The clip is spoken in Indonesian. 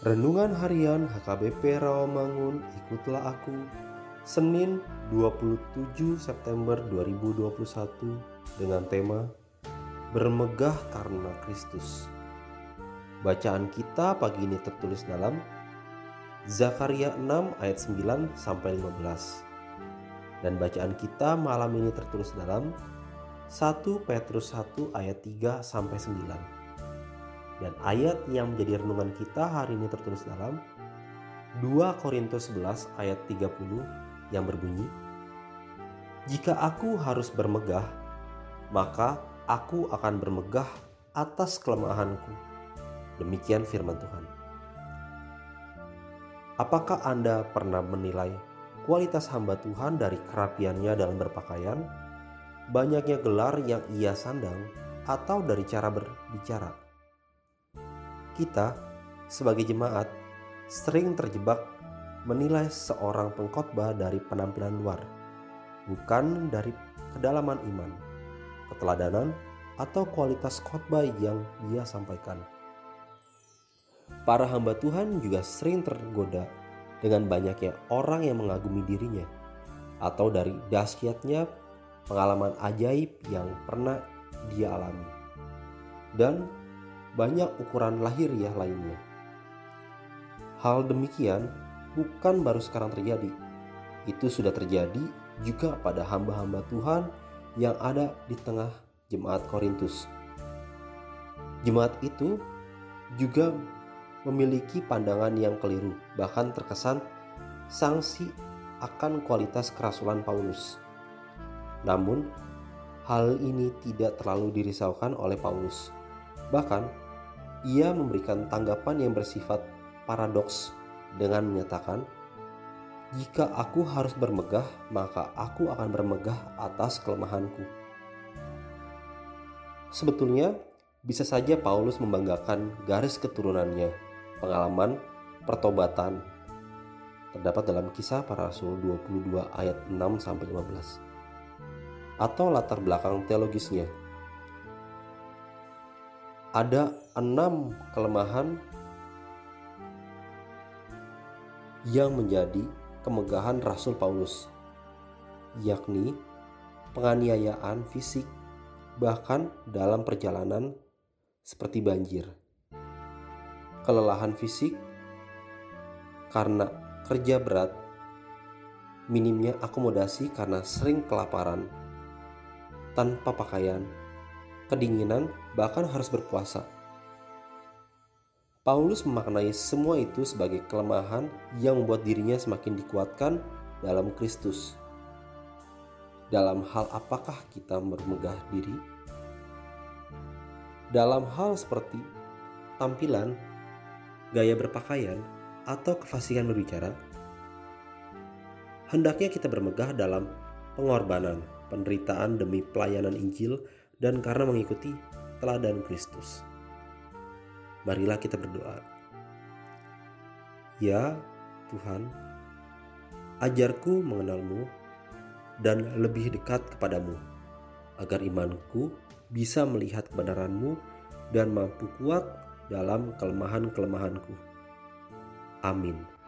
Renungan Harian HKBP Rawamangun Ikutlah Aku Senin 27 September 2021 dengan tema Bermegah karena Kristus Bacaan kita pagi ini tertulis dalam Zakaria 6 ayat 9 sampai 15 dan bacaan kita malam ini tertulis dalam 1 Petrus 1 ayat 3 sampai 9. Dan ayat yang menjadi renungan kita hari ini tertulis dalam 2 Korintus 11 ayat 30 yang berbunyi Jika aku harus bermegah maka aku akan bermegah atas kelemahanku. Demikian firman Tuhan. Apakah Anda pernah menilai kualitas hamba Tuhan dari kerapiannya dalam berpakaian banyaknya gelar yang ia sandang atau dari cara berbicara kita sebagai jemaat sering terjebak menilai seorang pengkhotbah dari penampilan luar, bukan dari kedalaman iman, keteladanan, atau kualitas khotbah yang dia sampaikan. Para hamba Tuhan juga sering tergoda dengan banyaknya orang yang mengagumi dirinya atau dari dahsyatnya pengalaman ajaib yang pernah dia alami. Dan banyak ukuran lahiriah lainnya. Hal demikian bukan baru sekarang terjadi. Itu sudah terjadi juga pada hamba-hamba Tuhan yang ada di tengah jemaat Korintus. Jemaat itu juga memiliki pandangan yang keliru, bahkan terkesan sanksi akan kualitas kerasulan Paulus. Namun, hal ini tidak terlalu dirisaukan oleh Paulus. Bahkan, ia memberikan tanggapan yang bersifat paradoks dengan menyatakan, "Jika aku harus bermegah, maka aku akan bermegah atas kelemahanku." Sebetulnya, bisa saja Paulus membanggakan garis keturunannya, pengalaman pertobatan terdapat dalam kisah para rasul 22 ayat 6 sampai 15 atau latar belakang teologisnya ada enam kelemahan yang menjadi kemegahan Rasul Paulus, yakni penganiayaan fisik, bahkan dalam perjalanan seperti banjir, kelelahan fisik karena kerja berat, minimnya akomodasi karena sering kelaparan, tanpa pakaian, kedinginan, bahkan harus berpuasa. Paulus memaknai semua itu sebagai kelemahan yang membuat dirinya semakin dikuatkan dalam Kristus. Dalam hal apakah kita bermegah diri? Dalam hal seperti tampilan, gaya berpakaian, atau kefasihan berbicara, hendaknya kita bermegah dalam pengorbanan, penderitaan demi pelayanan Injil, dan karena mengikuti teladan Kristus. Marilah kita berdoa. Ya Tuhan, ajarku mengenalmu dan lebih dekat kepadamu, agar imanku bisa melihat kebenaranmu dan mampu kuat dalam kelemahan-kelemahanku. Amin.